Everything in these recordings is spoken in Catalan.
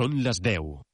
Són les 10.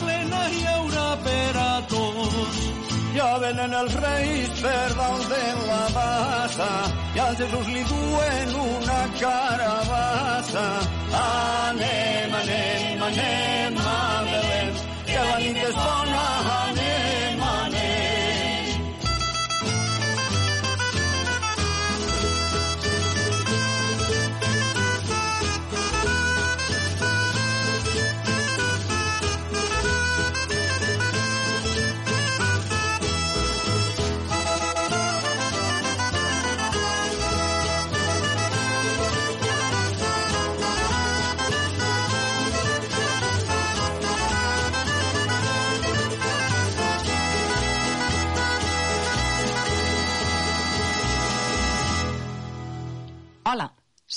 Plena hi haurà per a tots. Ja venen els reis per dalt de la bassa i al Jesús li duen una carabassa. Anem, anem, anem a Belém, que la nit és bona,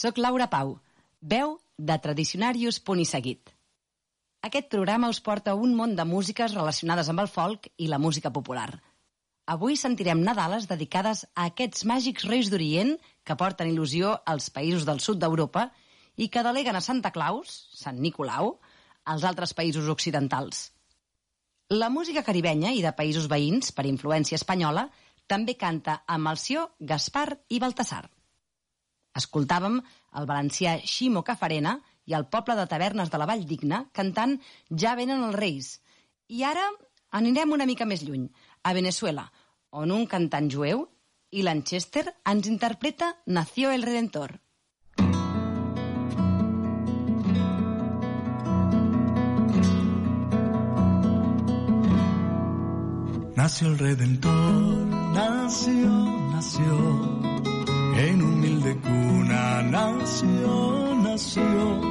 Sóc Laura Pau, veu de Tradicionarius Punt i Seguit. Aquest programa us porta un món de músiques relacionades amb el folk i la música popular. Avui sentirem Nadales dedicades a aquests màgics reis d'Orient que porten il·lusió als països del sud d'Europa i que deleguen a Santa Claus, Sant Nicolau, als altres països occidentals. La música caribenya i de països veïns, per influència espanyola, també canta a Malció, Gaspar i Baltasar. Escoltàvem el valencià Ximo Cafarena i el poble de tavernes de la Vall Digna cantant Ja venen els reis. I ara anirem una mica més lluny, a Venezuela, on un cantant jueu, i Lanchester, ens interpreta Nació el Redentor. Nació el Redentor, nació, nació, en humilde cuna nació, nació,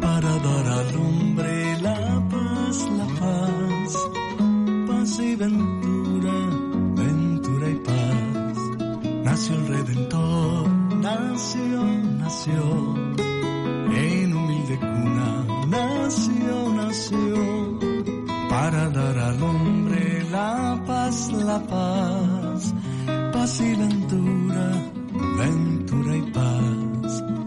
para dar al hombre la paz, la paz, paz y ventura, ventura y paz. Nació el Redentor, nació, nació, en humilde cuna nació, nació, para dar al hombre la paz, la paz, paz y ventura ventura y paz.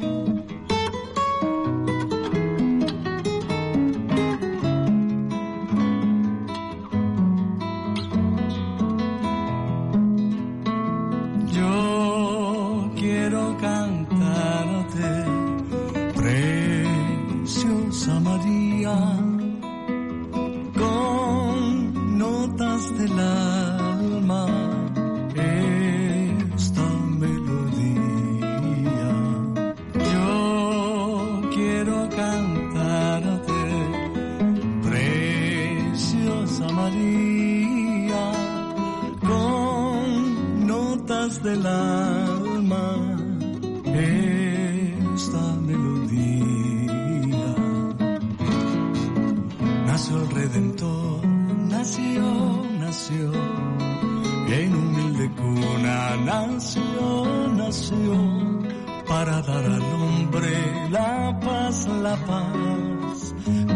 nació, en humilde cuna nació, nació, para dar al hombre la paz, la paz,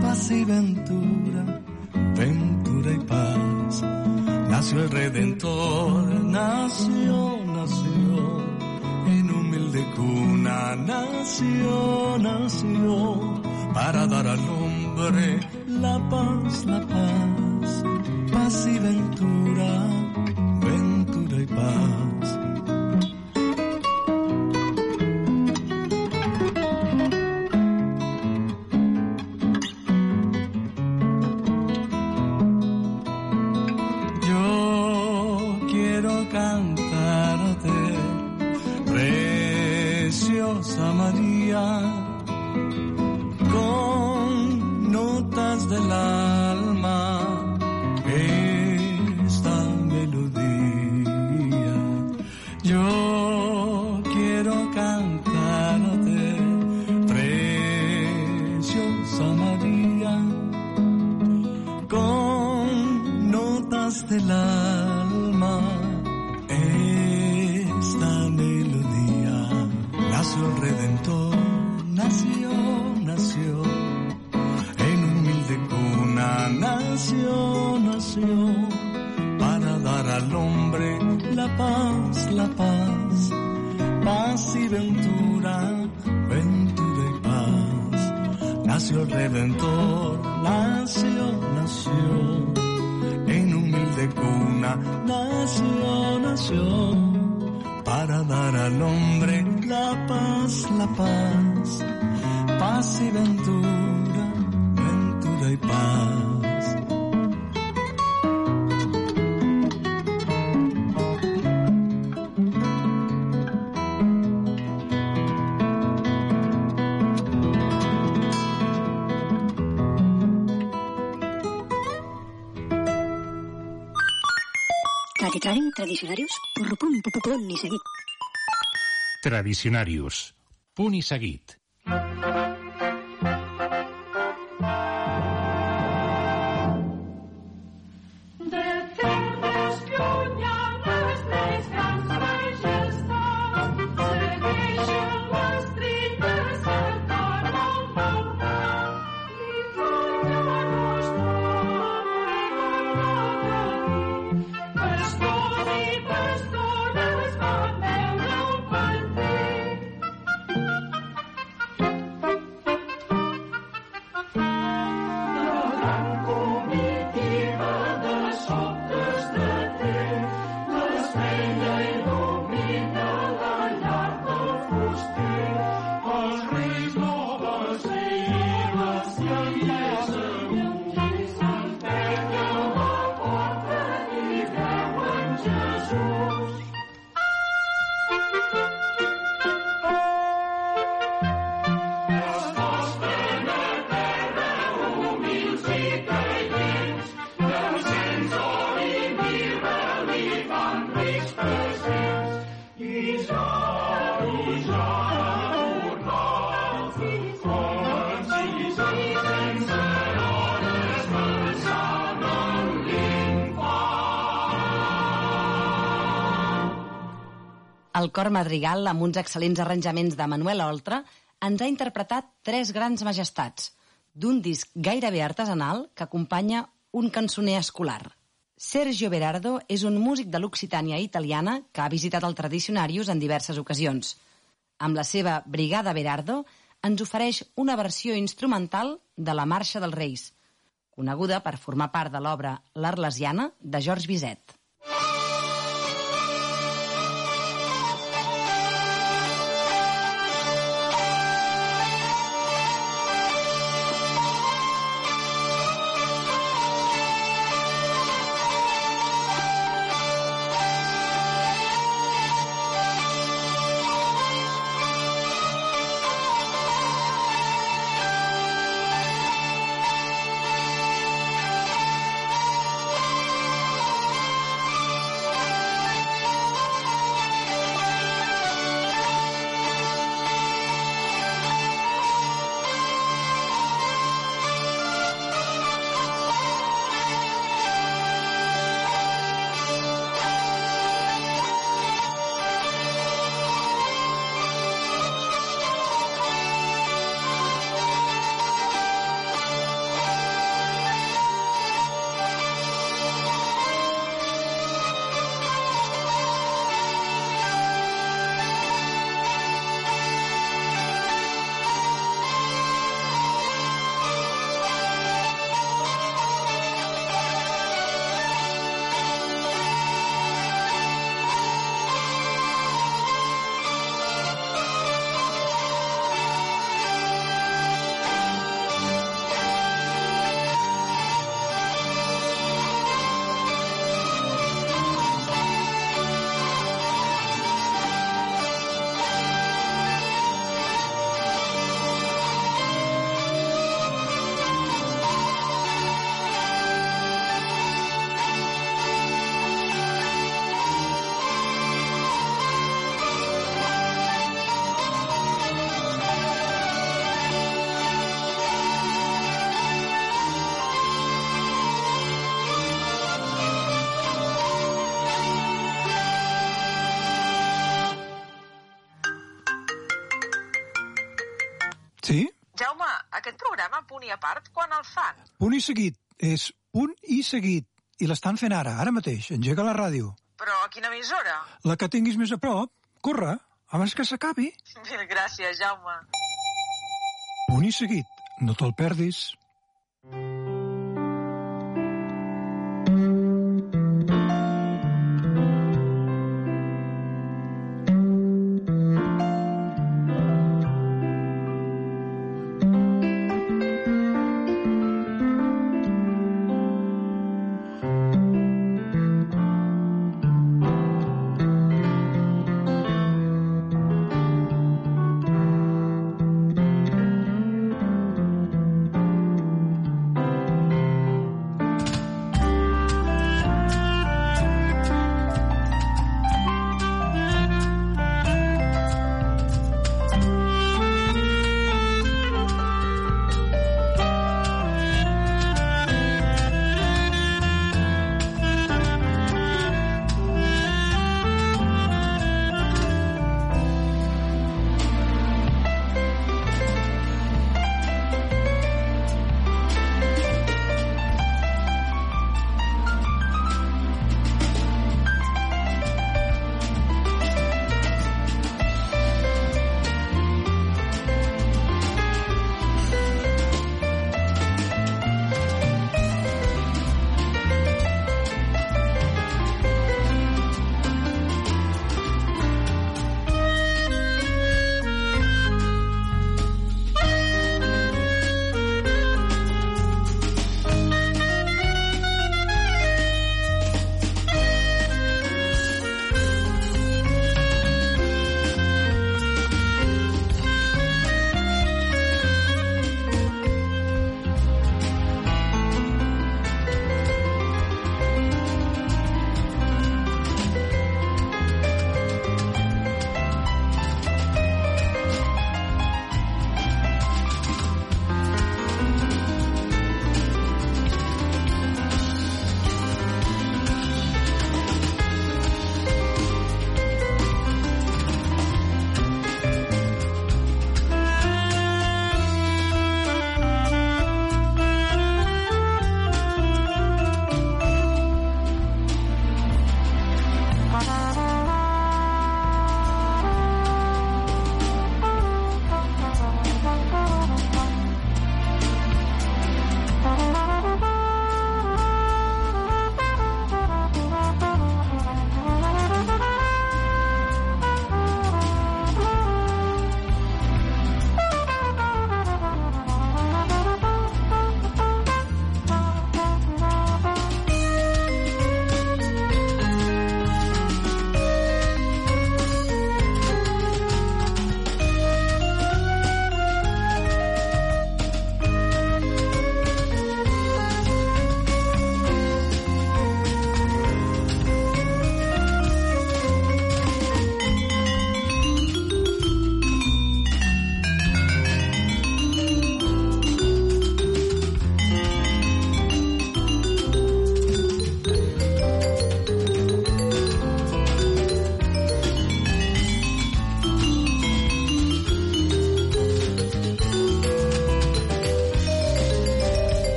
paz y ventura, ventura y paz. Nació el Redentor, nació, nació, en humilde cuna nació, nació, para dar al hombre la paz, la paz paz y ventura, ventura y paz. Tradicionarius. Punt i seguit. Madrigal, amb uns excel·lents arranjaments de Manuel Oltra, ens ha interpretat tres grans majestats, d'un disc gairebé artesanal que acompanya un cançoner escolar. Sergio Berardo és un músic de l'Occitània italiana que ha visitat el Tradicionarius en diverses ocasions. Amb la seva Brigada Berardo ens ofereix una versió instrumental de la Marxa dels Reis, coneguda per formar part de l'obra L'Arlesiana de Georges Bizet. I seguit. És punt i seguit. I l'estan fent ara, ara mateix. Engega la ràdio. Però a quina emissora? La que tinguis més a prop, corre, abans que s'acabi. Mil gràcies, Jaume. Punt i seguit. No te'l perdis. Thank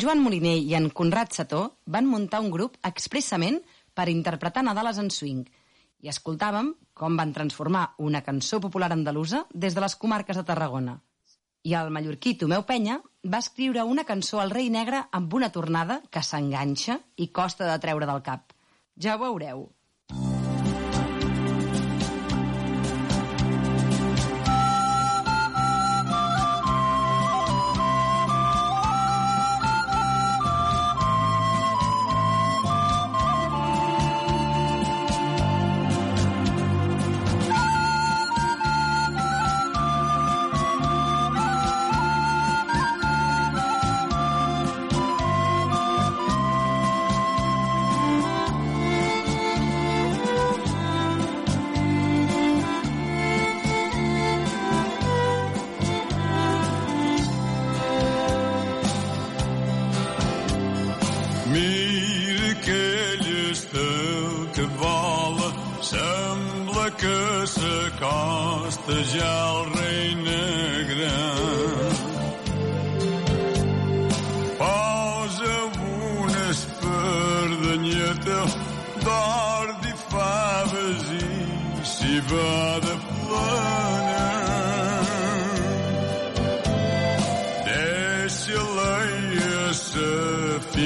Joan Moliner i en Conrad Sató van muntar un grup expressament per interpretar Nadales en swing i escoltàvem com van transformar una cançó popular andalusa des de les comarques de Tarragona. I el mallorquí Tomeu Penya va escriure una cançó al rei negre amb una tornada que s'enganxa i costa de treure del cap. Ja ho veureu.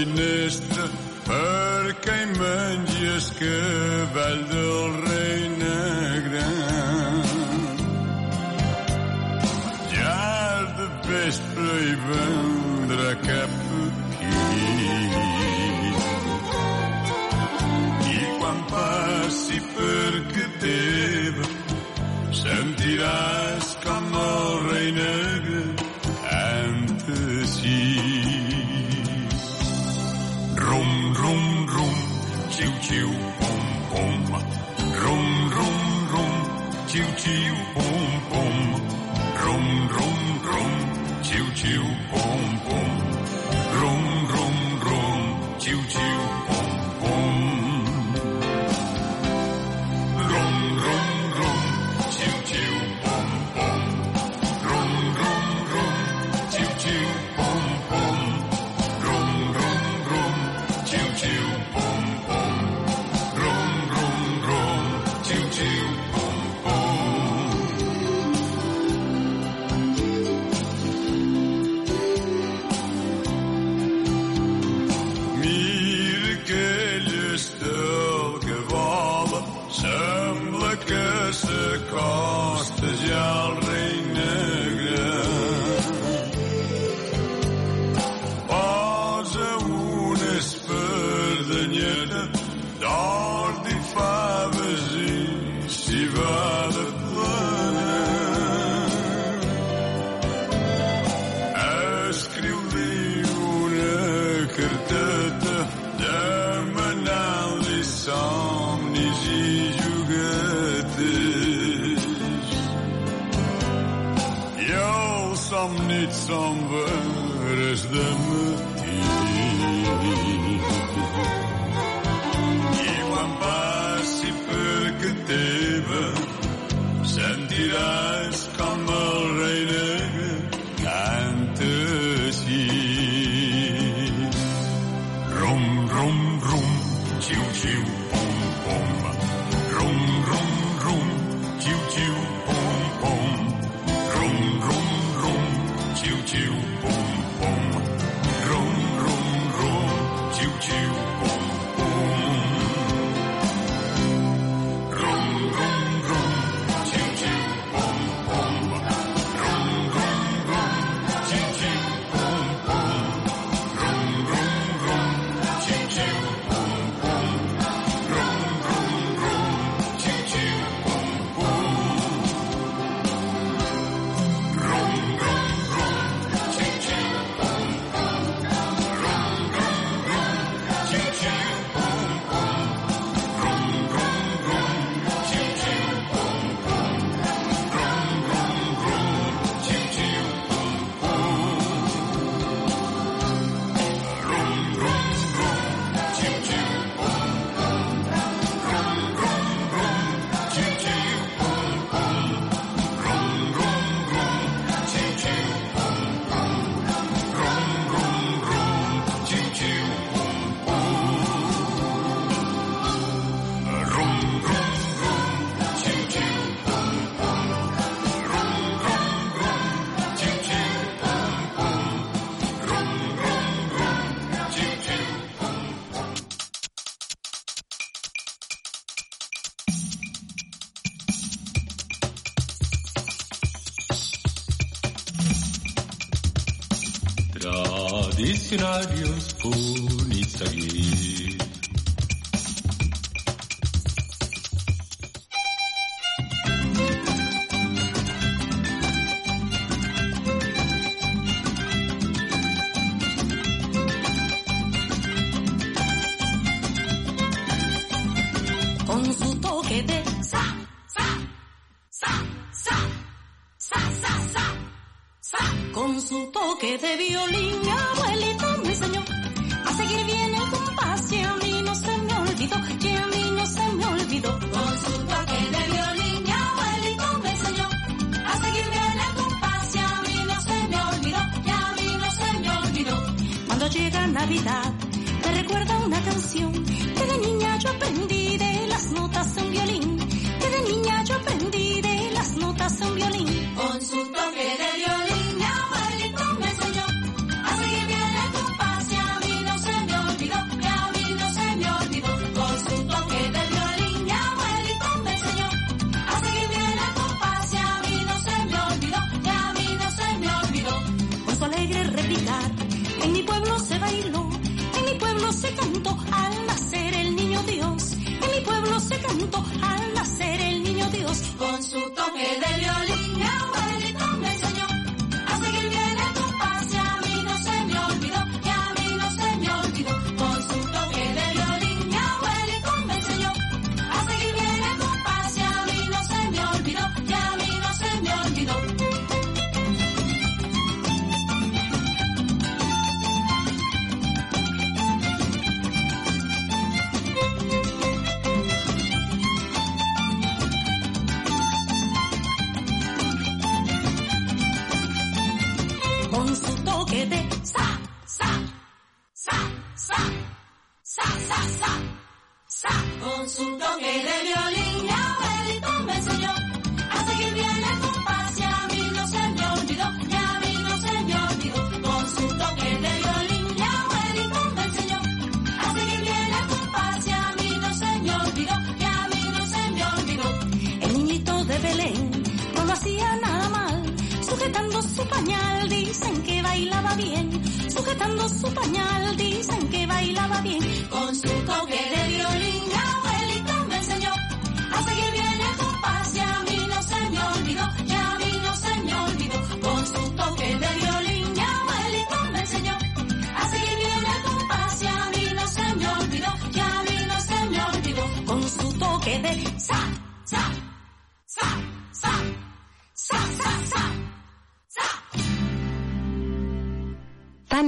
finestre perquè hi mengis que val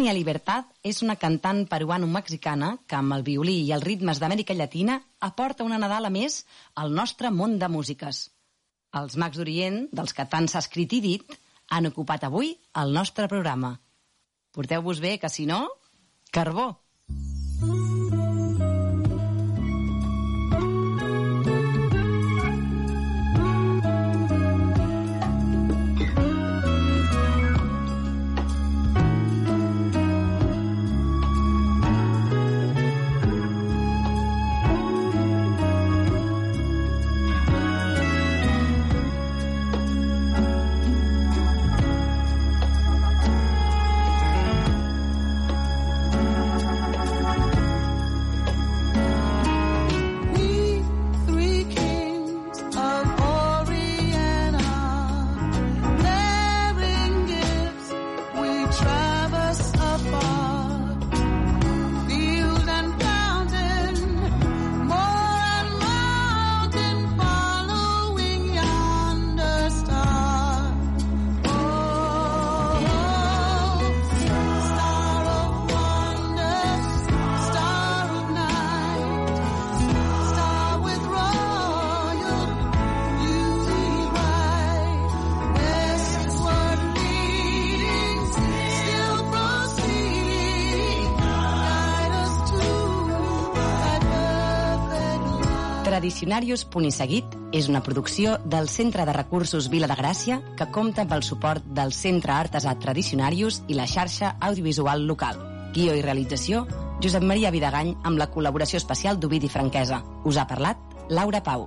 Tania Libertad és una cantant peruano-mexicana que amb el violí i els ritmes d'Amèrica Llatina aporta una Nadala més al nostre món de músiques. Els Mags d'Orient, dels que tant s'ha escrit i dit, han ocupat avui el nostre programa. Porteu-vos bé, que si no, carbó! Mm -hmm. Diccionarius.seguit és una producció del Centre de Recursos Vila de Gràcia que compta amb el suport del Centre Artesat Tradicionarius i la xarxa audiovisual local. Guió i realització, Josep Maria Vidagany amb la col·laboració especial d'Ovidi Franquesa. Us ha parlat Laura Pau.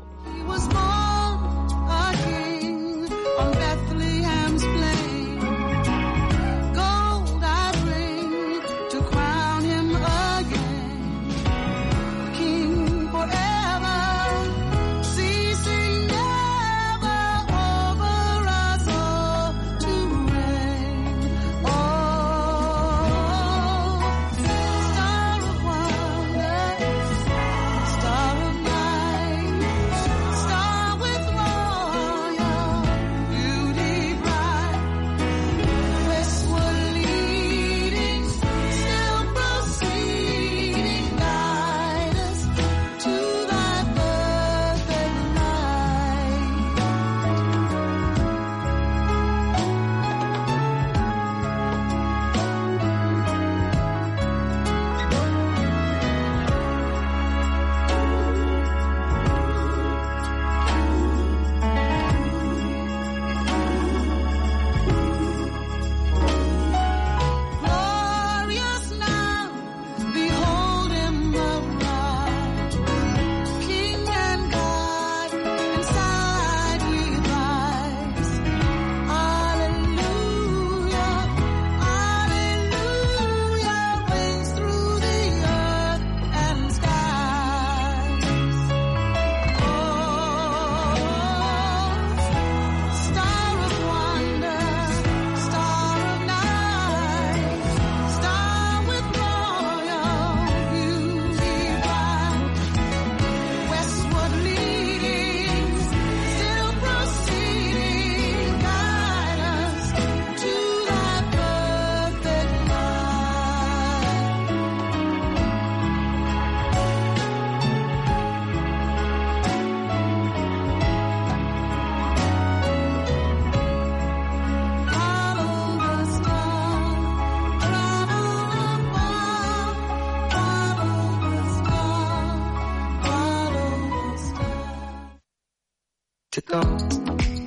To go.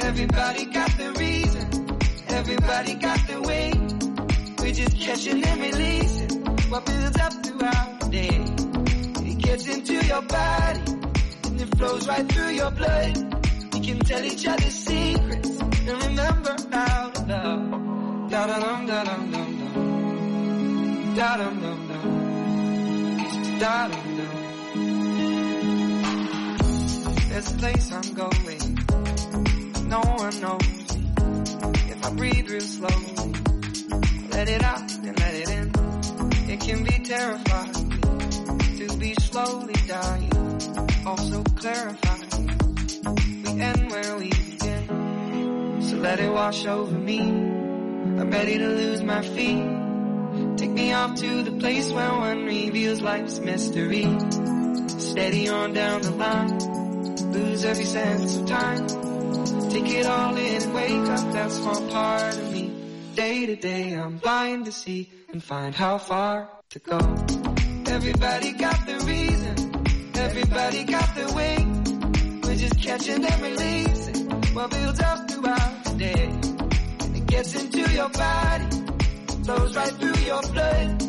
Everybody got the reason, everybody got the way. We're just catching and releasing what builds up throughout the day. It gets into your body and it flows right through your blood. We can tell each other secrets and remember how to love. Da da dum da dum dum dum. Da dum dum dum. Da dum dum. There's a place I'm going. No one knows. If I breathe real slow, let it out and let it in. It can be terrifying to be slowly dying. Also clarifying. We end where we begin. So let it wash over me. I'm ready to lose my feet. Take me off to the place where one reveals life's mystery. Steady on down the line. Lose every sense of time. Take it all in wake up that small part of me. Day to day I'm blind to see and find how far to go. Everybody got the reason. Everybody got the way. We're just catching and releasing what builds up throughout the day. It gets into your body, flows right through your blood.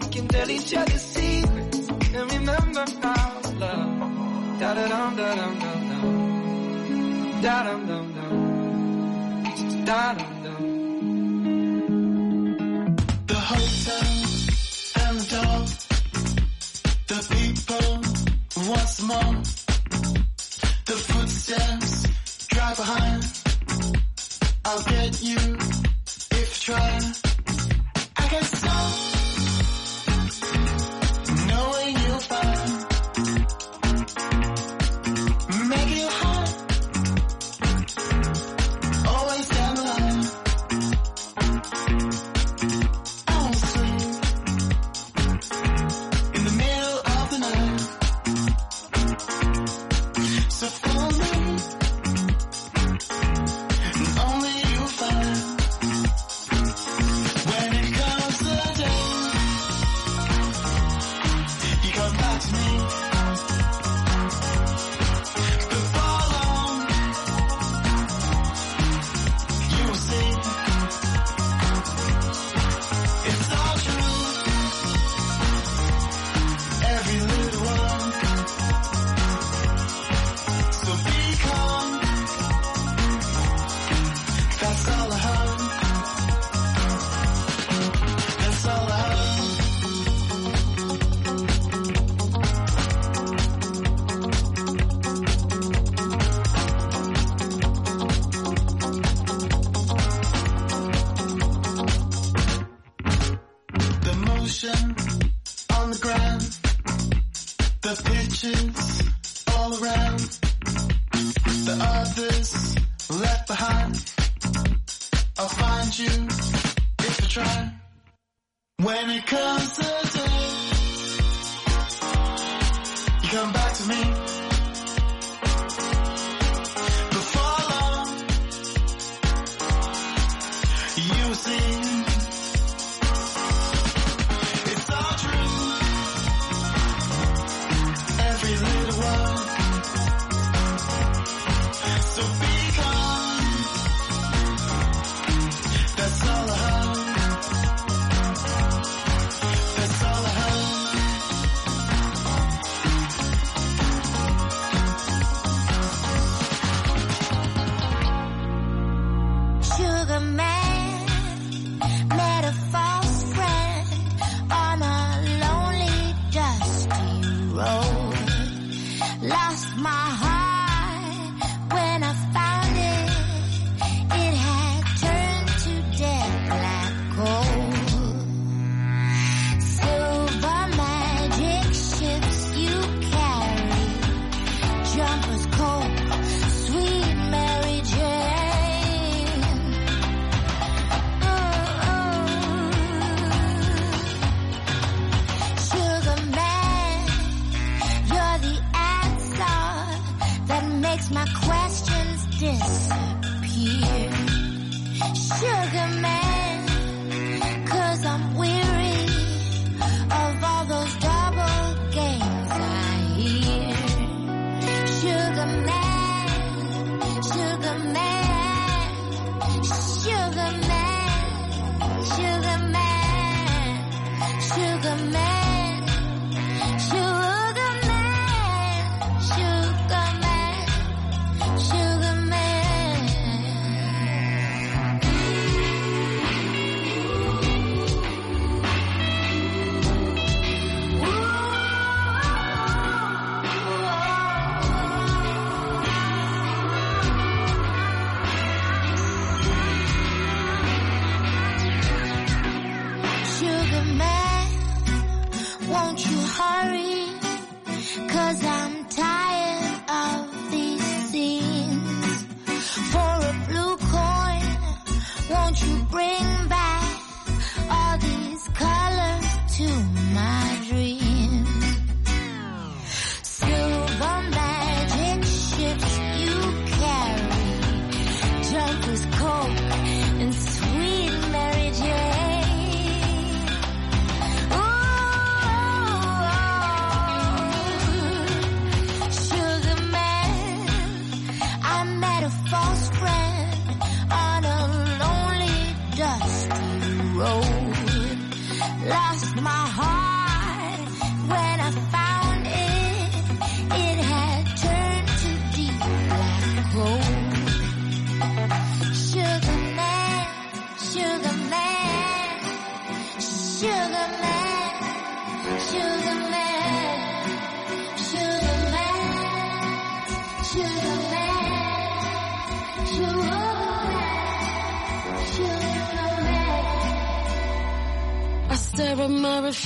We can tell each other secrets and remember to love. Da da da dum dum. Da dum dum dum. Da dum dum. The hotel and the dog, the people once more, the footsteps drive behind. I'll get you if you try.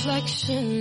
reflection.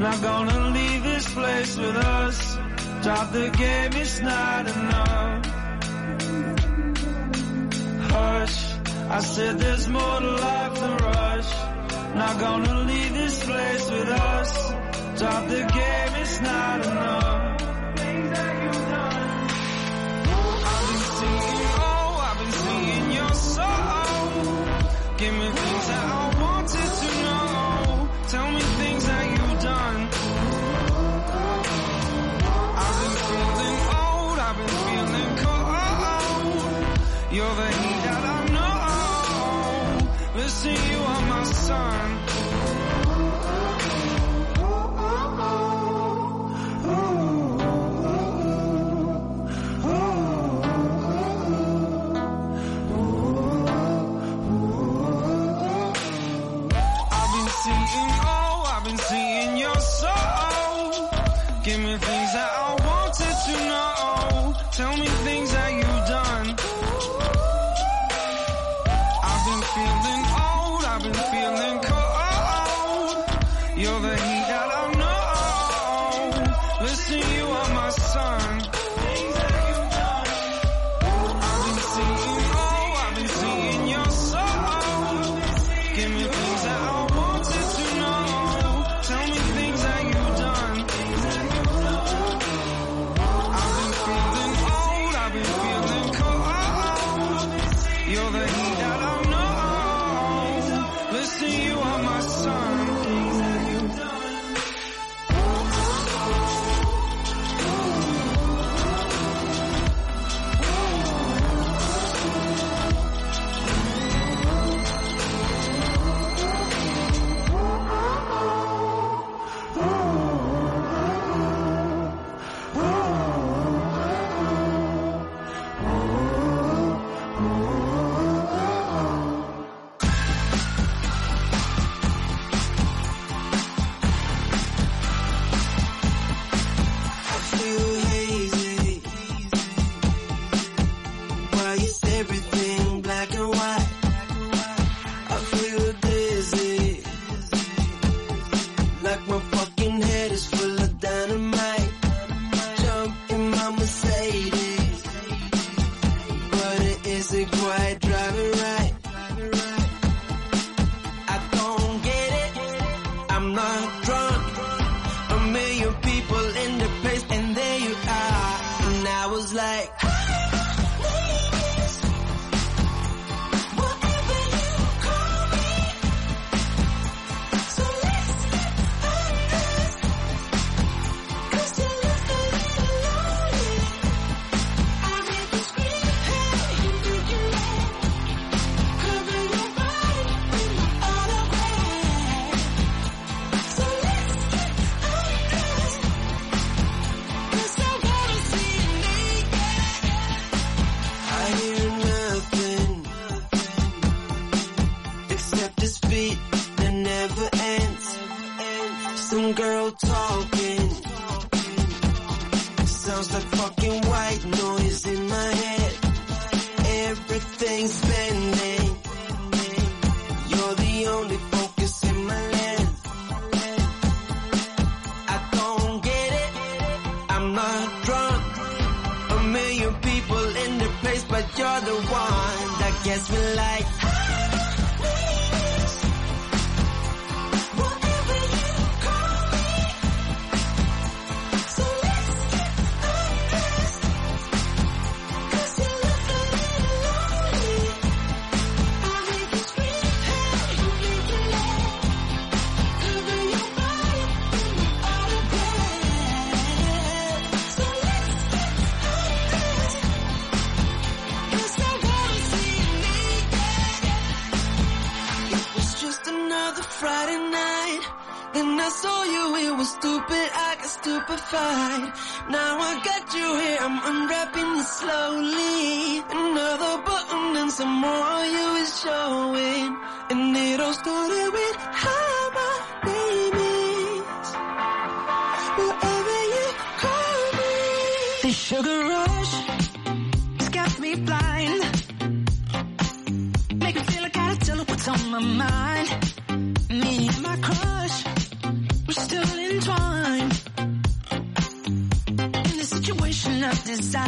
Not gonna leave this place with us. Drop the game, it's not.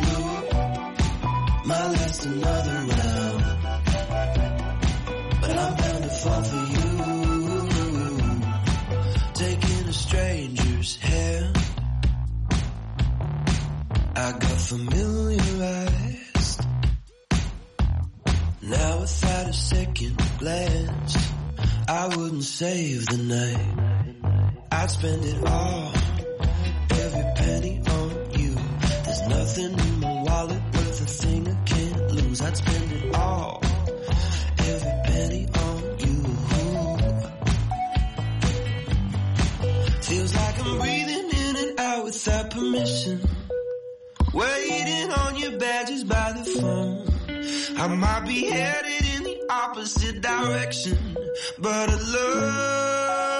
blue. My last another round. But I'm bound to fall for you. Taking a stranger's hand. I got familiarized. Now without a second glance, wouldn't save the night. I'd spend it all, every penny on you. There's nothing in my wallet worth a thing I can't lose. I'd spend it all, every penny on you. Feels like I'm breathing in and out without permission. Waiting on your badges by the phone. I might be headed in the opposite direction, but I'd love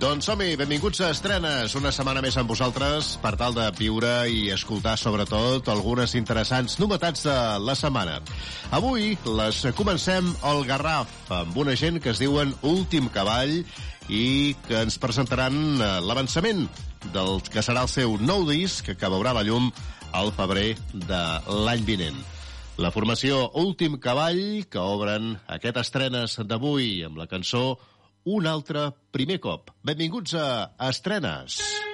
Doncs som-hi, benvinguts a Estrenes, una setmana més amb vosaltres per tal de viure i escoltar sobretot algunes interessants novetats de la setmana. Avui les comencem al Garraf amb una gent que es diuen Últim Cavall i que ens presentaran eh, l'avançament del que serà el seu nou disc que veurà la llum al febrer de l'any vinent. La formació Últim Cavall, que obren aquest estrenes d'avui amb la cançó un altre primer cop. Benvinguts a Estrenes. S'apaguen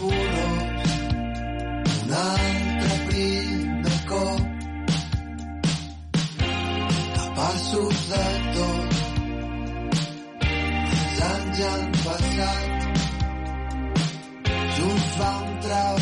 bolors, un altre primer cop, capaços de tot, els anys han passat, junts vam travessar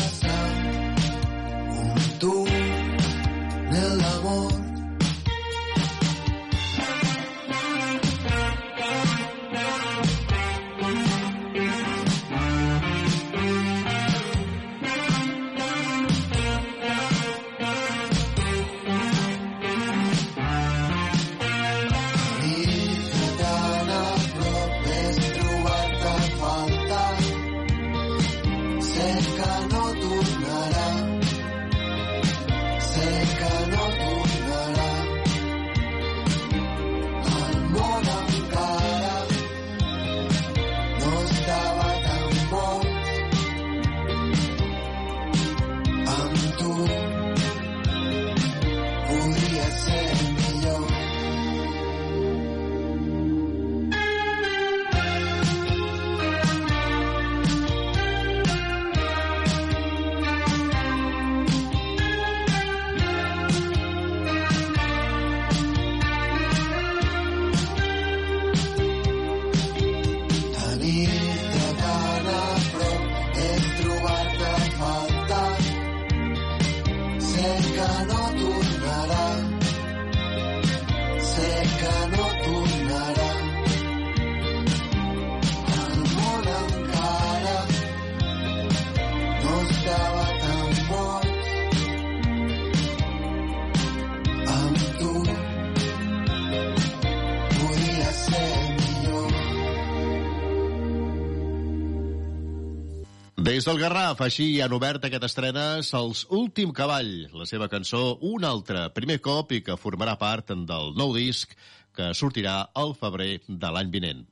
Des del Garraf, així han obert aquest estrenes els Últim Cavall, la seva cançó Un altre, primer cop i que formarà part del nou disc que sortirà al febrer de l'any vinent.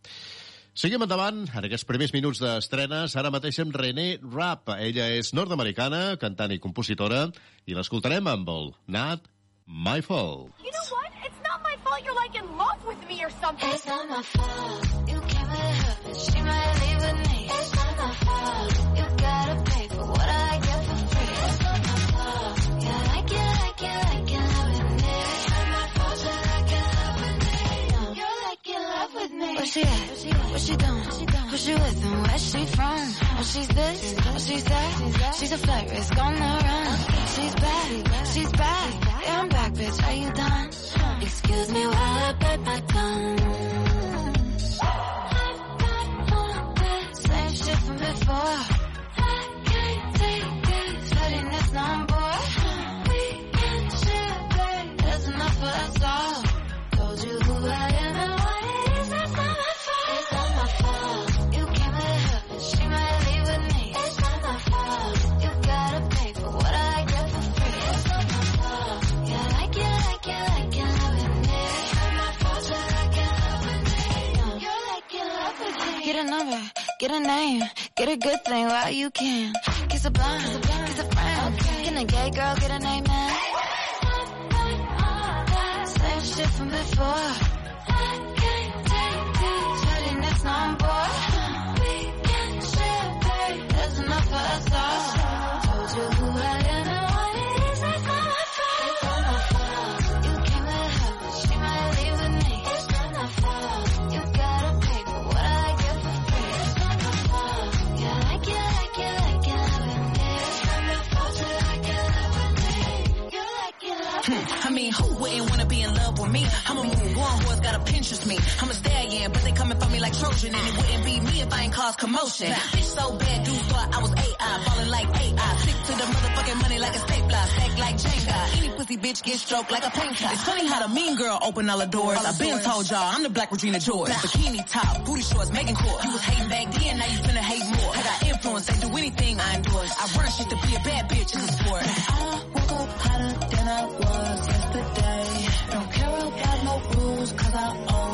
Seguim endavant en aquests primers minuts d'estrenes, ara mateix amb René Rapp. Ella és nord-americana, cantant i compositora, i l'escoltarem amb el Not My Fault. You know what? It's not my fault you're like in love with me or something. It's not my fault. You came with her, but she might leave with me. It's not my fault. Where she at? What she doing? Who she with and where she from? Oh, she's this, oh, she's that. She's a flight risk on the run. She's back, she's back. Yeah, I'm back, bitch. Are you done? Excuse me while I bite my tongue. Same shit from before. I can't take it. Sweating this number. Number, get a name, get a good thing while you can. Kiss a blind, kiss a friend. Get a gay girl, get a name, man. Same shit from before. I can't take it. Sweating this number. Like it, love with me. I mean, who wouldn't wanna be in love with me? I'm a move on, horse got a Pinterest me. I'm a stallion, but they coming for me like Trojan, and it wouldn't be me if I ain't cause commotion. Bitch so bad, dudes thought I was AI, falling like AI. Stick to the motherfucking money like a stapler, stack like Jenga. Any pussy bitch get stroked like a painter. It's funny how the mean girl open all the doors. I've been told y'all I'm the black Regina George. Bikini top, booty shorts, making court. You was hating back then, now you finna hate more. I got influence, they do anything I endorse. I run shit to be a bad bitch in the sport. I woke up hotter than I was yesterday. Don't care about no rules, cause I always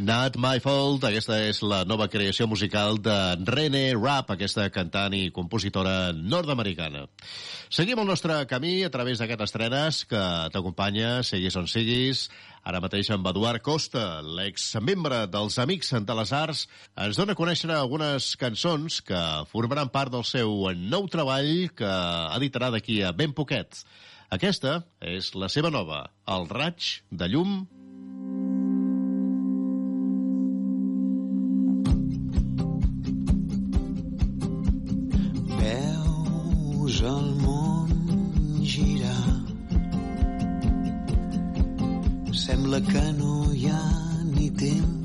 Not My Fault, aquesta és la nova creació musical de René Rapp, aquesta cantant i compositora nord-americana. Seguim el nostre camí a través d'aquest estrenes que t'acompanya, siguis on siguis, ara mateix amb Eduard Costa, l'ex-membre dels Amics de les Arts, ens dona a conèixer algunes cançons que formaran part del seu nou treball que editarà d'aquí a ben poquet. Aquesta és la seva nova, El raig de llum El món girar. Sembla que no hi ha ni temps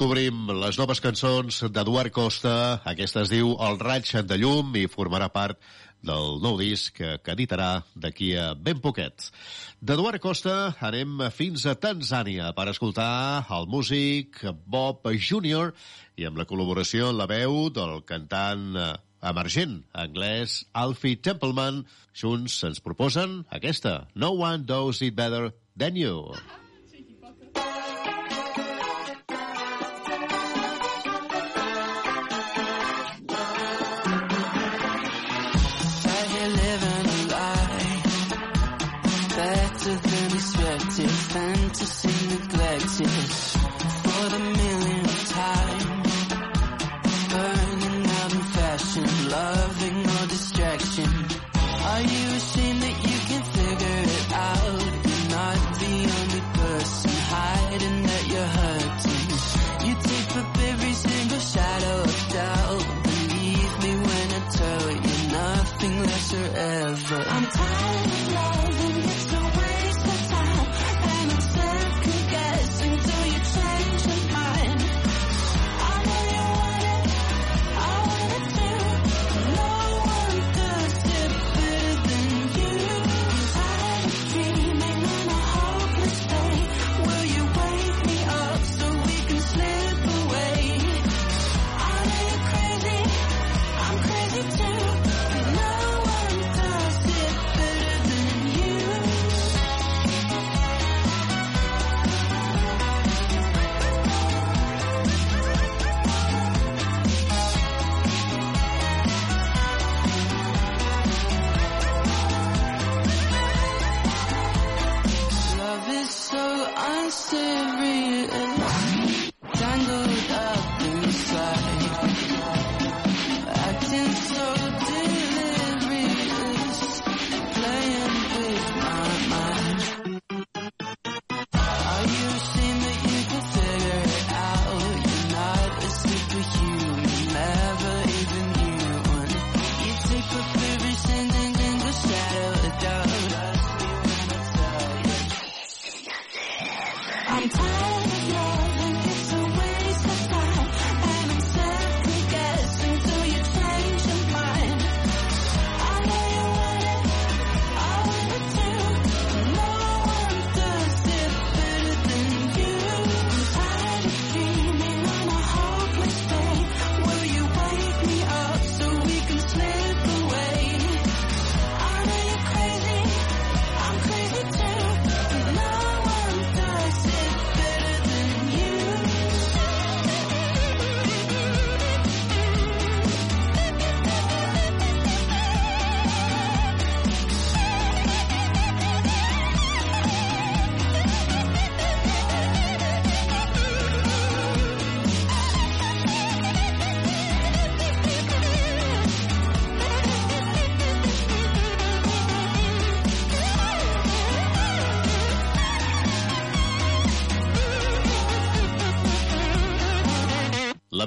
descobrim les noves cançons d'Eduard Costa. Aquesta es diu El raig de llum i formarà part del nou disc que editarà d'aquí a ben poquet. D'Eduard Costa anem fins a Tanzània per escoltar el músic Bob Junior i amb la col·laboració en la veu del cantant emergent anglès Alfie Templeman. Junts ens proposen aquesta No One Does It Better Than You. to see neglected for the millionth time. Burning out in fashion, love.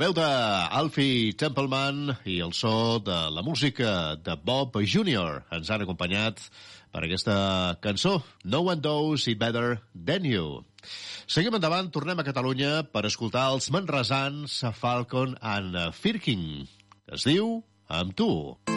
veu de Alfie Templeman i el so de la música de Bob Jr. ens han acompanyat per aquesta cançó, No One Knows It Better Than You. Seguim endavant, tornem a Catalunya per escoltar els manresans Falcon and Firkin. Es diu Amb tu. Amb tu.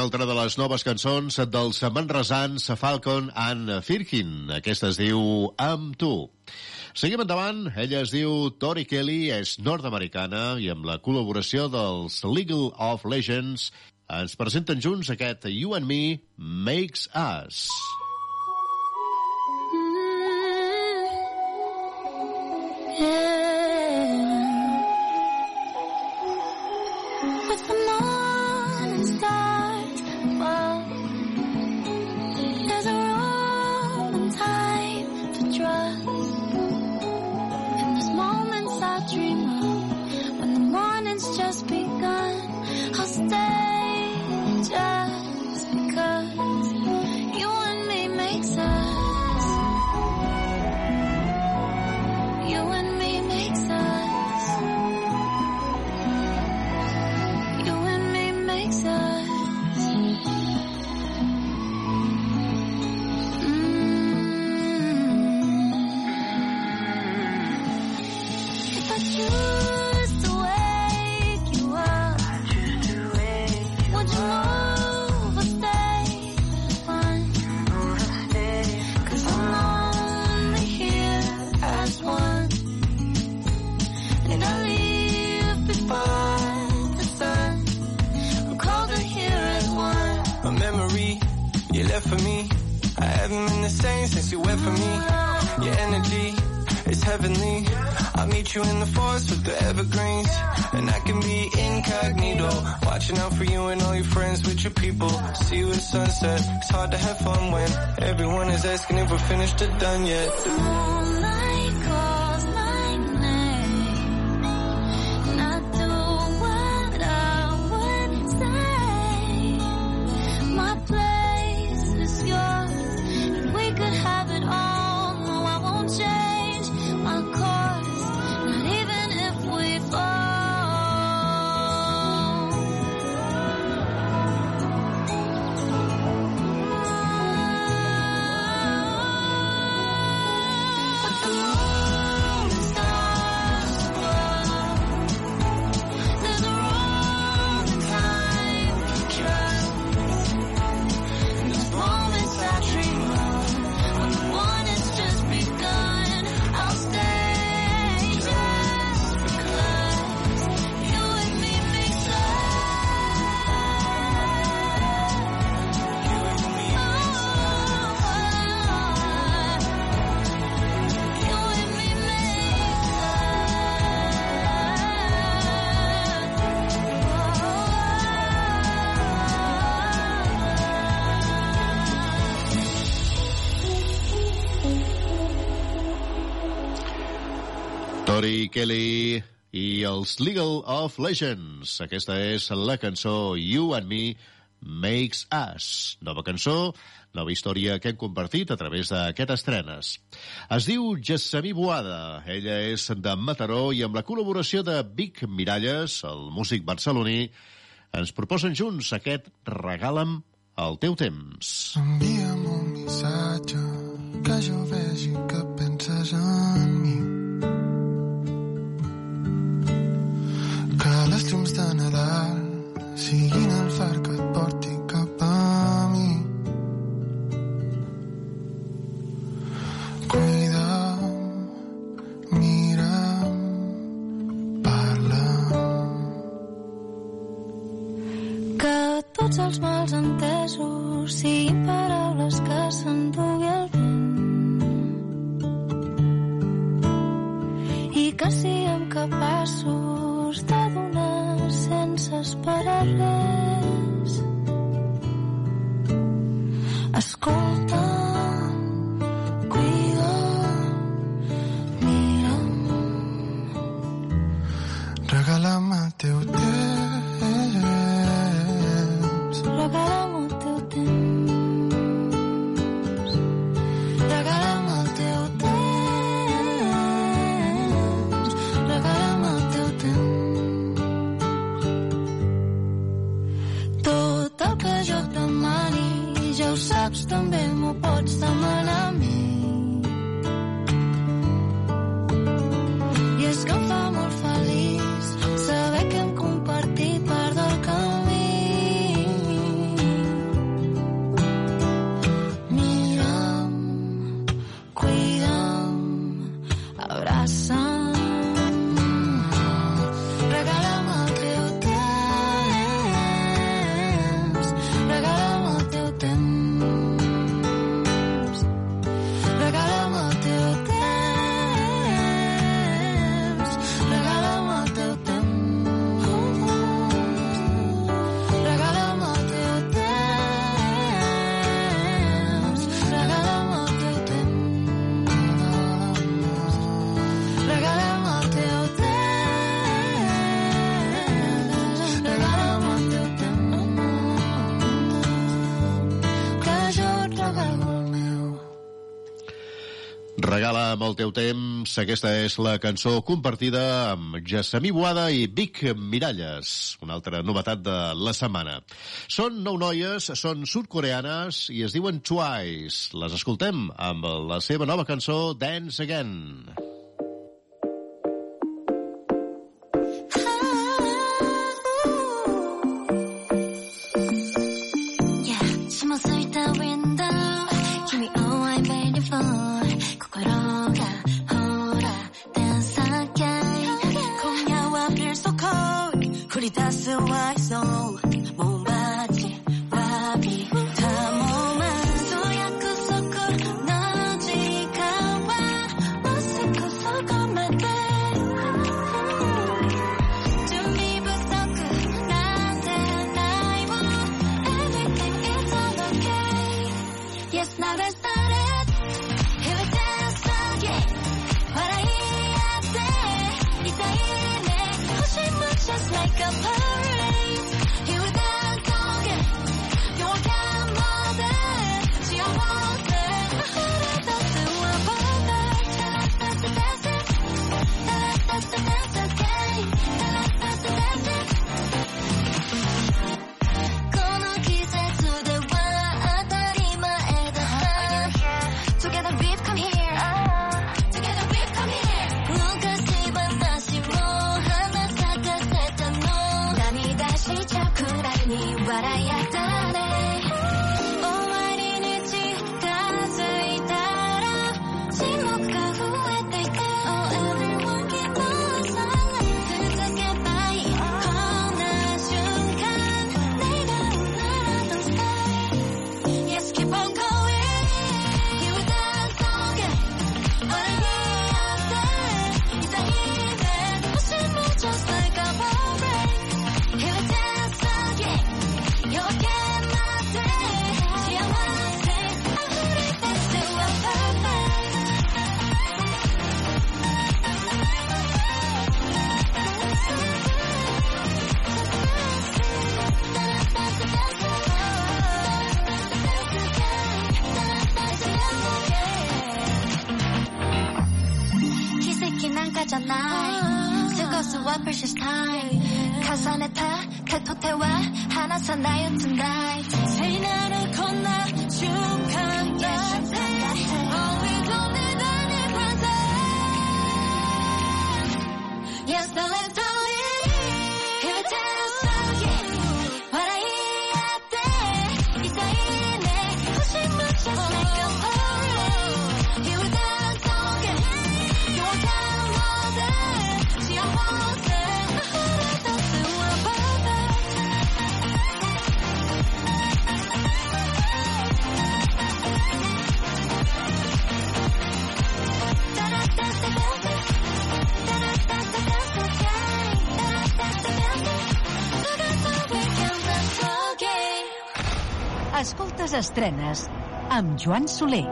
una altra de les noves cançons dels manresans Falcon and Firkin. Aquesta es diu Amb tu. Seguim endavant. Ella es diu Tori Kelly, és nord-americana i amb la col·laboració dels Legal of Legends ens presenten junts aquest You and Me Makes Us. See you at sunset. It's hard to have fun when everyone is asking if we're finished or done yet. Moonlight els League of Legends. Aquesta és la cançó You and Me Makes Us. Nova cançó, nova història que hem compartit a través d'aquest estrenes. Es diu Gessamí Boada. Ella és de Mataró i amb la col·laboració de Vic Miralles, el músic barceloní, ens proposen junts aquest Regala'm el teu temps. Envia'm un missatge que jo vegi que penses en mi. Que les llums de Nadal siguin el far que et porti cap a mi. Cuida'm, mira'm, parla'm. Que tots els mals entesos siguin paraules que s'endugui el vent i que siguem capaços de donar sense esperar res. Escolta, cuida, mira'm, Regala'm el teu temps. teu temps. Aquesta és la cançó compartida amb Jessamí Boada i Vic Miralles, una altra novetat de la setmana. Són nou noies, són sudcoreanes i es diuen Twice. Les escoltem amb la seva nova cançó Dance Again. precious time. tonight. we don't need any present Yes the Escoltes estrenes amb Joan Soler.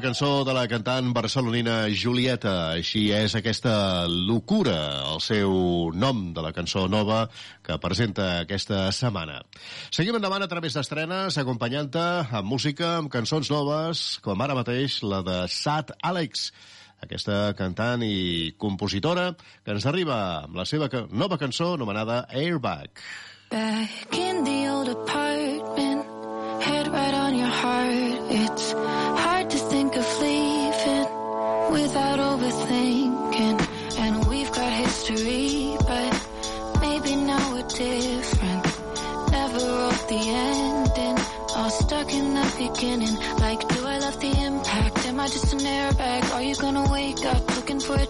Cançó de la cantant barcelonina Julieta. Així és aquesta locura, el seu nom de la cançó nova que presenta aquesta setmana. Seguim endavant a través d'estrenes, acompanyant-te amb música, amb cançons noves, com ara mateix la de Sat Alex, aquesta cantant i compositora que ens arriba amb la seva nova cançó anomenada Airbag. Back in the old apartment, head right on your heart. It's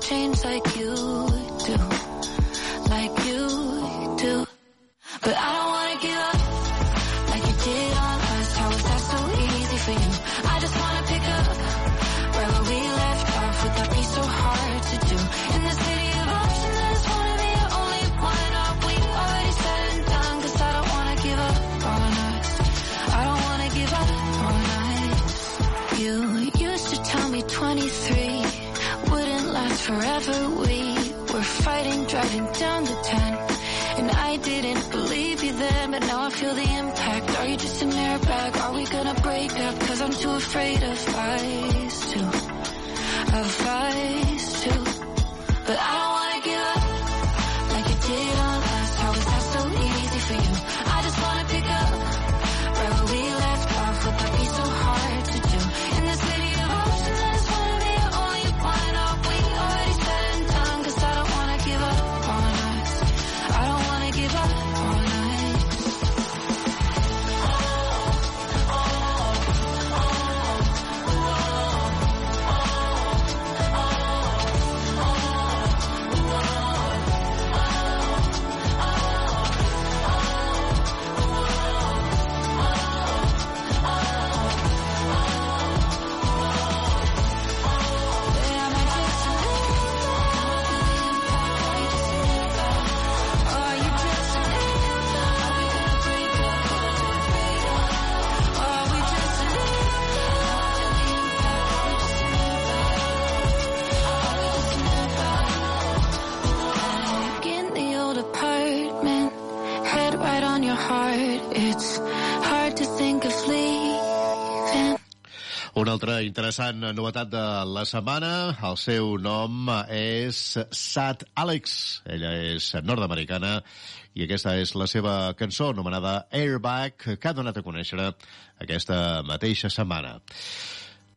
change like you down the 10. And I didn't believe you then, but now I feel the impact. Interessant novetat de la setmana, el seu nom és Sat Alex. Ella és nord-americana i aquesta és la seva cançó anomenada Airbag, que ha donat a conèixer aquesta mateixa setmana.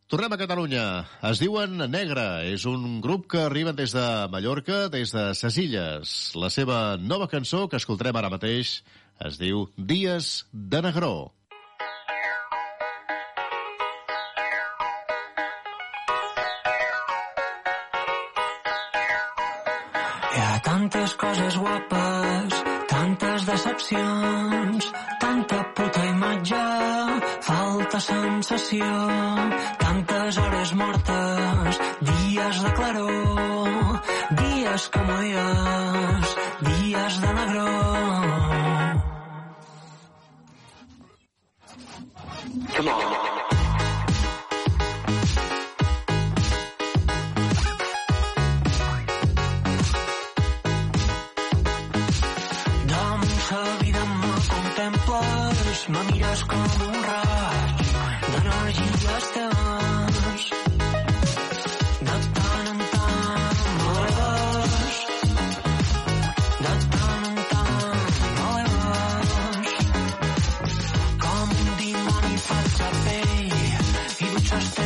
Tornem a Catalunya. Es diuen Negra. És un grup que arriben des de Mallorca, des de ses illes. La seva nova cançó, que escoltarem ara mateix, es diu Dies de Negró. Tantes coses guapes, tantes decepcions, tanta puta imatge, falta sensació, tantes hores mortes, dies de claror, dies com dies, dies de negró. Come on. Mires com un raig d'energies teves. De tant en tant m'eleves, de tant en. Com un dimoni faig a pell i duig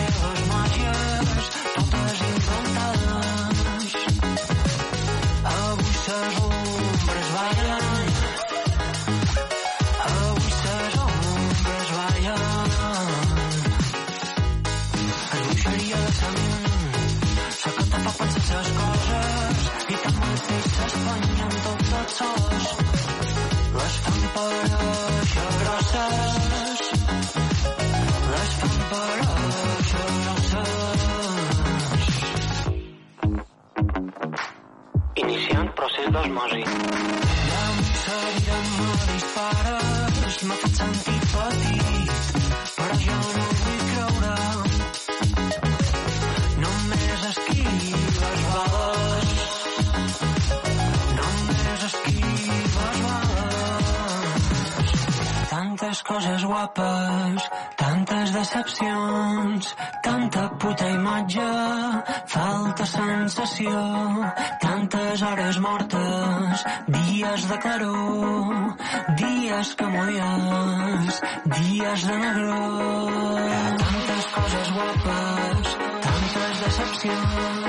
decepcions, tanta puta imatge, falta sensació, tantes hores mortes, dies de claror, dies que mulles, dies de negró. Tantes coses guapes, tantes decepcions,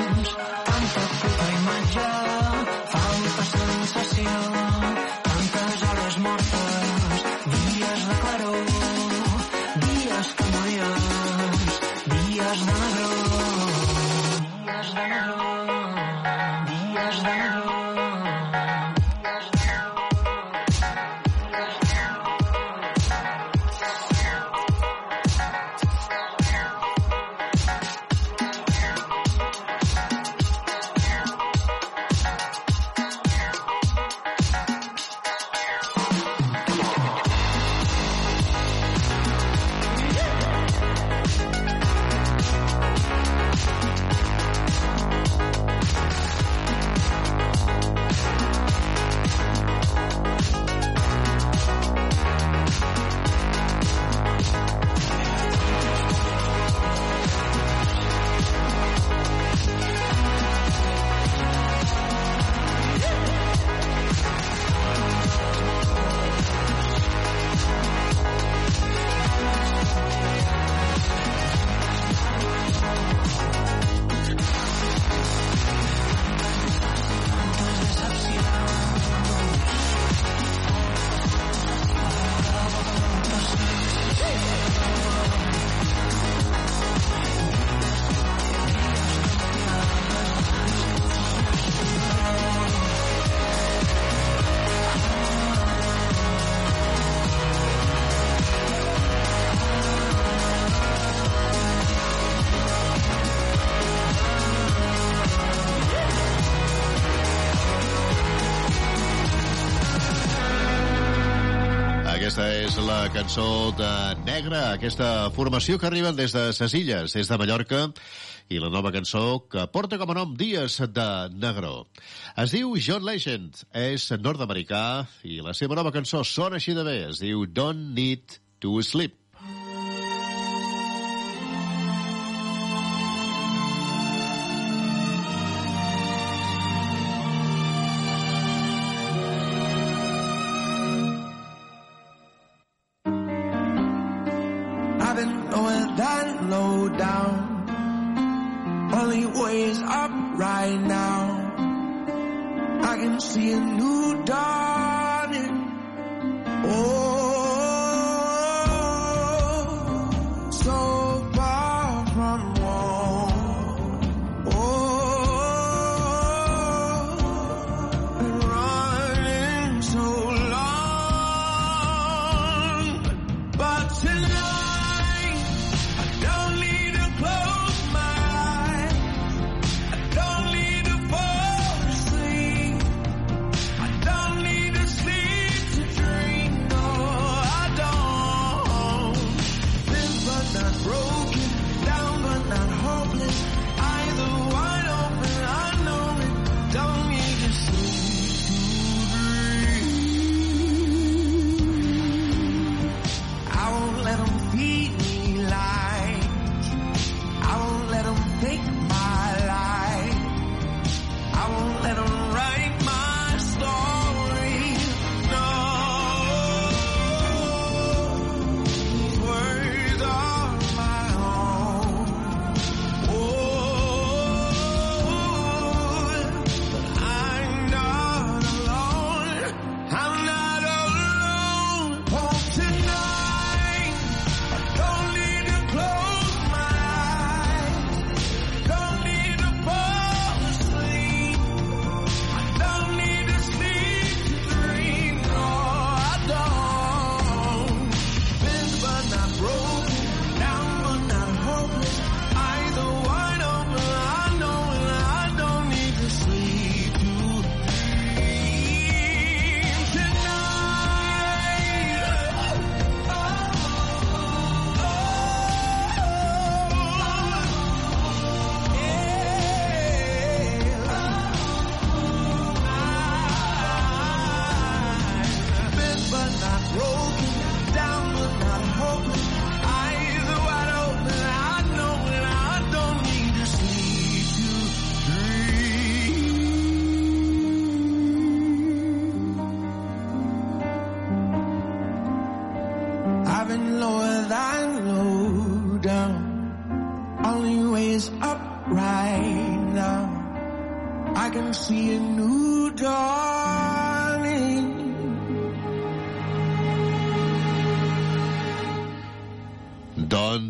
cançó de Negre, aquesta formació que arriben des de ses illes, des de Mallorca, i la nova cançó que porta com a nom Dies de Negró. Es diu John Legend, és nord-americà, i la seva nova cançó sona així de bé, es diu Don't Need to Sleep. Only way is up right now. I can see a new dawning.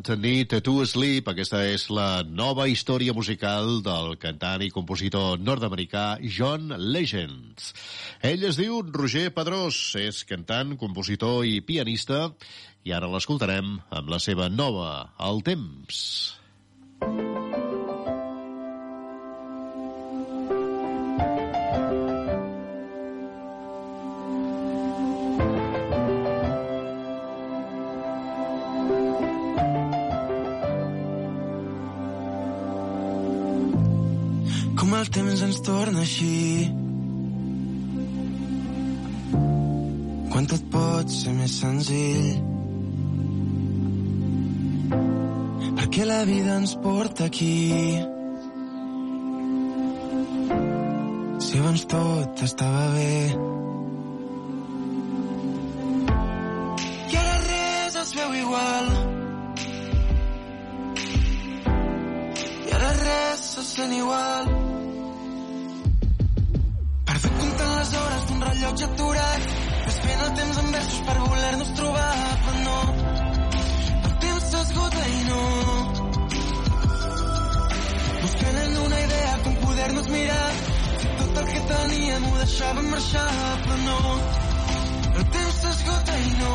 Don't Need to Sleep. Aquesta és la nova història musical del cantant i compositor nord-americà John Legends. Ell es diu Roger Pedrós, és cantant, compositor i pianista, i ara l'escoltarem amb la seva nova, El Temps. Com senzill perquè la vida ens porta aquí? Si abans tot estava bé. I ara res es veu igual. I ara res se sent igual. Perdut comptant les hores d'un rellotge aturat desfent el temps en versos per voler-nos trobar però no el temps s'esgota i no. Buscant en una idea com poder-nos mirar. Si tot el que teníem ho deixàvem marxar però no. El temps s'esgota i no.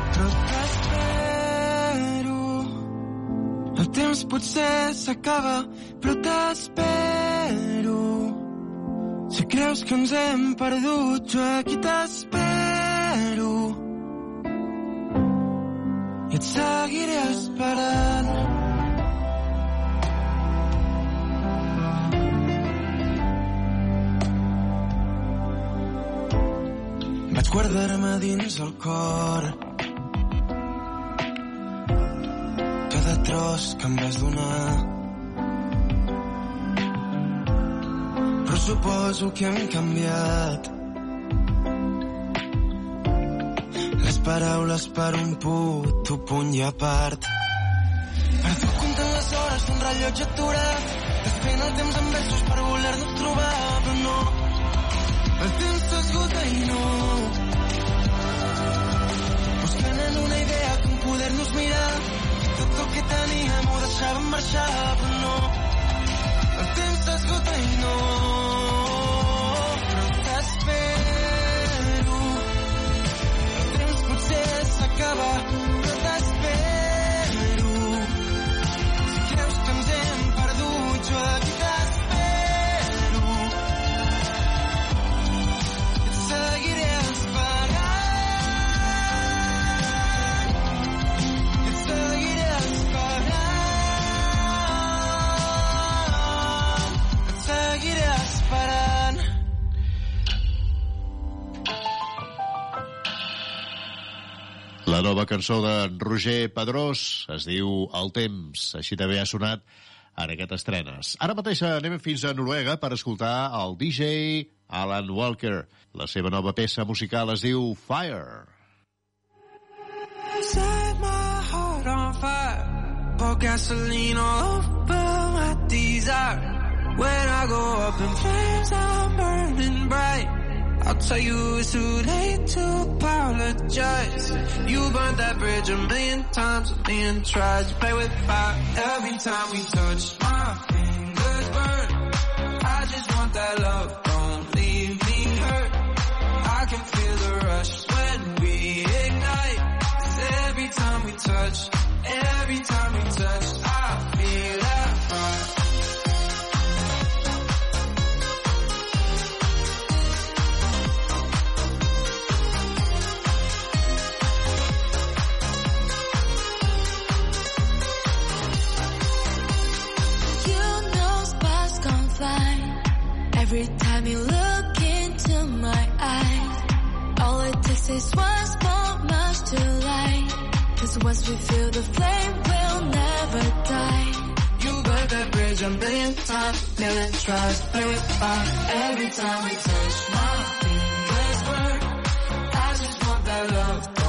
Però t'espero el temps potser s'acaba, però t'espero. Creus que ens hem perdut, jo aquí t'espero. I et seguiré esperant. Vaig guardar-me dins el cor cada tros que em vas donar. Suposo que han canviat les paraules per un puto punt i a part. Perdut comptant les hores d'un rellotge aturat, desfent el temps en versos per voler-nos trobar, però no, el temps s'esgota i no. Buscant en una idea com poder-nos mirar, tot el que teníem ho deixàvem marxar, però no. El nova cançó de Roger Pedrós es diu El temps, així també ha sonat en aquest estrenes. Ara mateix anem fins a Noruega per escoltar el DJ Alan Walker. La seva nova peça musical es diu Fire. Set my heart on fire. Pour gasoline all over my desire. When I go up in flames, I'm burning bright. I'll tell you it's too late to apologize. You burned that bridge a million times, a million tries. Play with fire every time we touch. My fingers burn. I just want that love. Don't leave me hurt. I can feel the rush when we ignite. 'Cause every time we touch, every time we touch, I every time you look into my eyes. All it takes is one small match to light. Cause once we feel the flame, we'll never die. You burn that bridge a million times, million tries. With fire every time we touch. My fingers burn. I just want that love.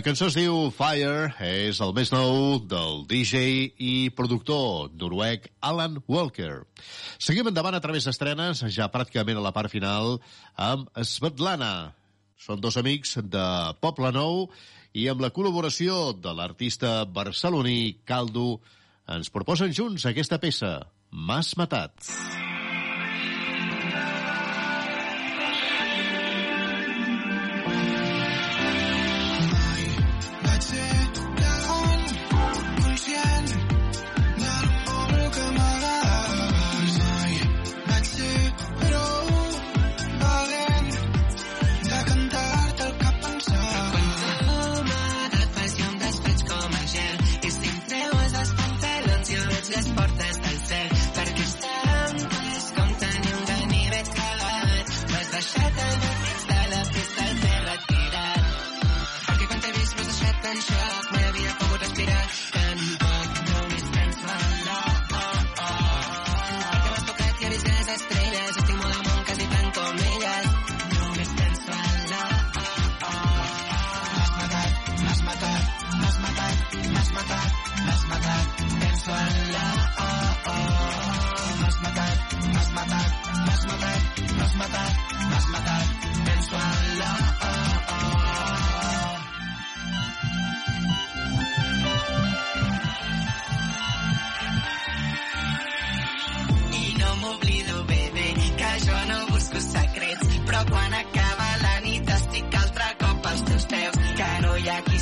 La cançó es diu Fire, és el més nou del DJ i productor noruec Alan Walker. Seguim endavant a través d'estrenes, ja pràcticament a la part final, amb Svetlana. Són dos amics de Poble Nou i amb la col·laboració de l'artista barceloní Caldo ens proposen junts aquesta peça, M'has matat. Vaig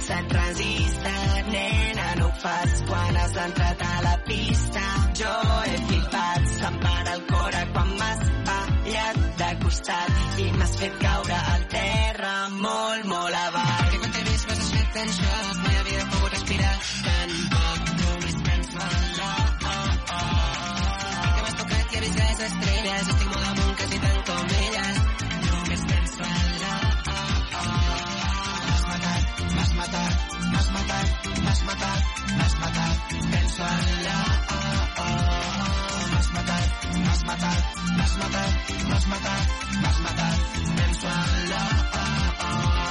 se't resista, nena, no ho fas quan has entrat a la pista. Jo he flipat, se'm para el cor quan m'has ballat de costat i m'has fet caure al terra molt, molt avall. Perquè quan t'he vist m'has deixat en matat, m'has matat. Penso en la oh, oh. M'has matat, m'has matat, m'has matat, m'has matat, m'has matat. Penso en la oh, oh.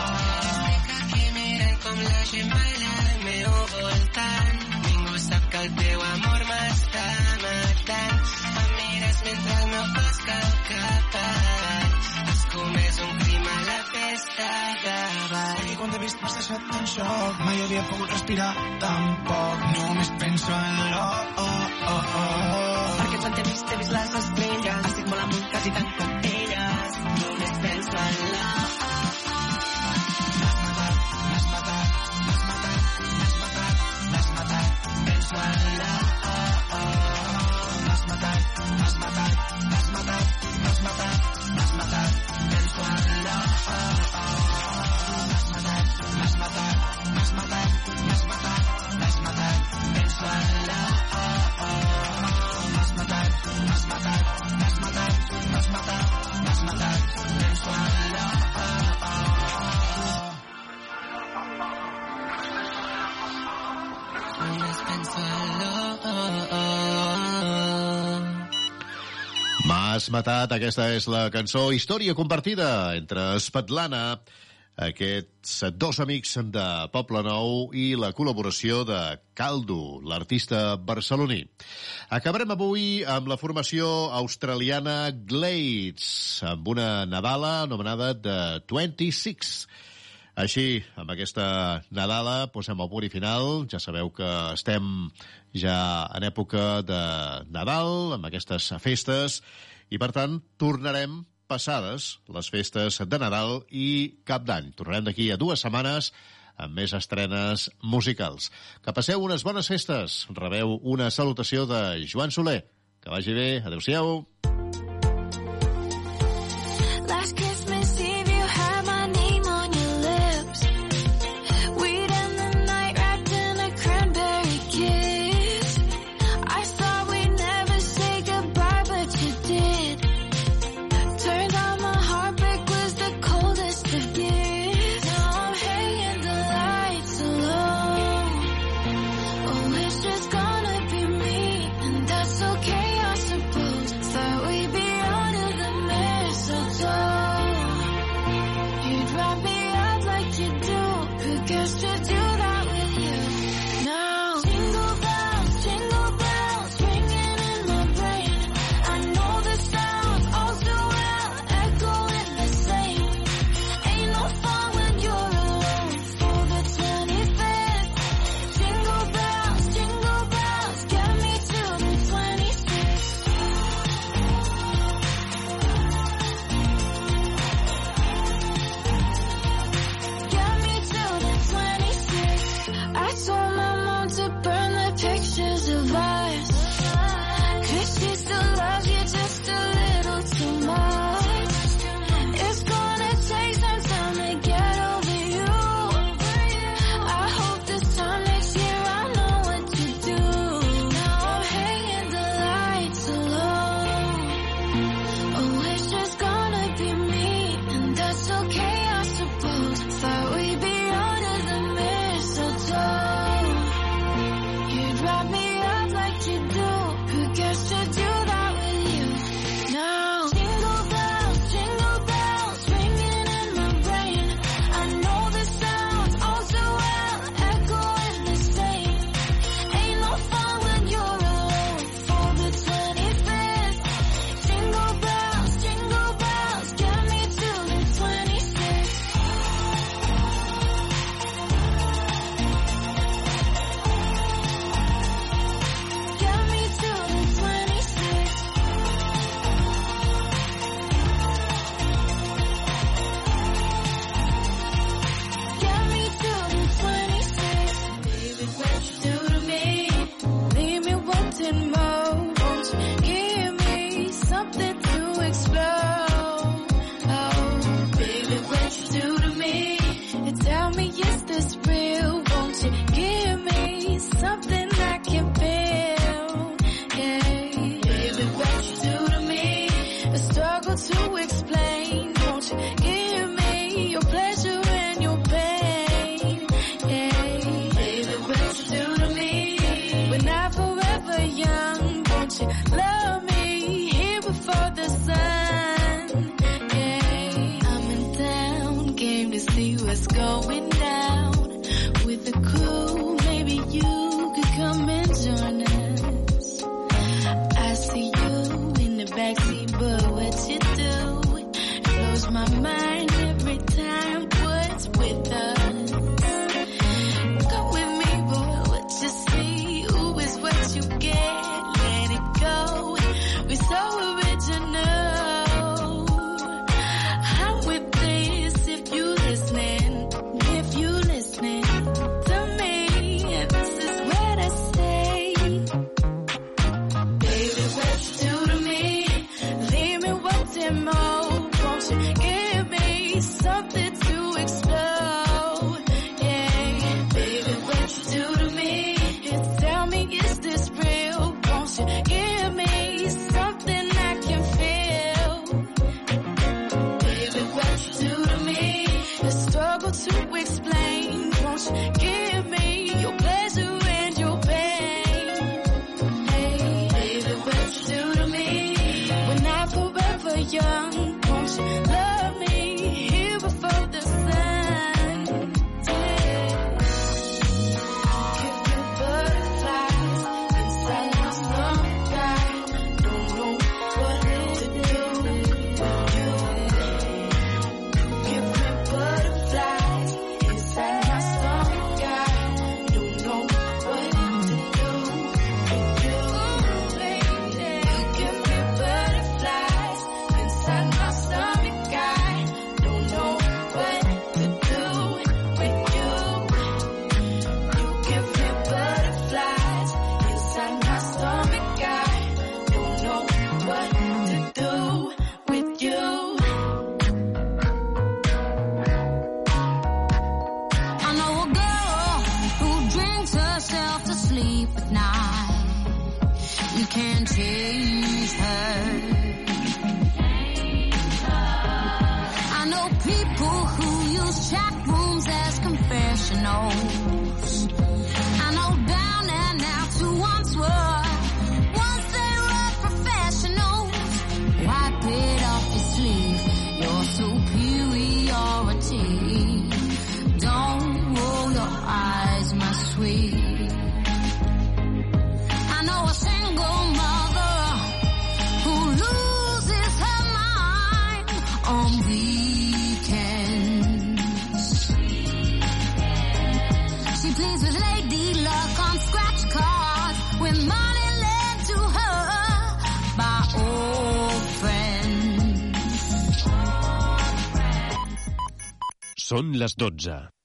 Estic com la gent al meu voltant. Ningú sap que el teu amor quan t'he vist m'has deixat en xoc, mai havia pogut respirar tampoc. Només penso en la oh, oh, oh. Perquè quan t'he vist, he vist les estrelles. Estic molt amunt, quasi tant com elles. Només penso en la M'has matat, m'has matat, m'has. Penso en Matat, aquesta és la cançó Història compartida entre Svetlana, aquests dos amics de Poble Nou i la col·laboració de Caldo, l'artista barceloní. Acabarem avui amb la formació australiana Glades, amb una Nadala anomenada The 26. Així, amb aquesta Nadala, posem el punt i final. Ja sabeu que estem ja en època de Nadal, amb aquestes festes, i per tant tornarem passades les festes de Nadal i Cap d'Any. Tornarem d'aquí a dues setmanes amb més estrenes musicals. Que passeu unes bones festes. Rebeu una salutació de Joan Soler. Que vagi bé. Adéu-siau. Last up the Són les 12.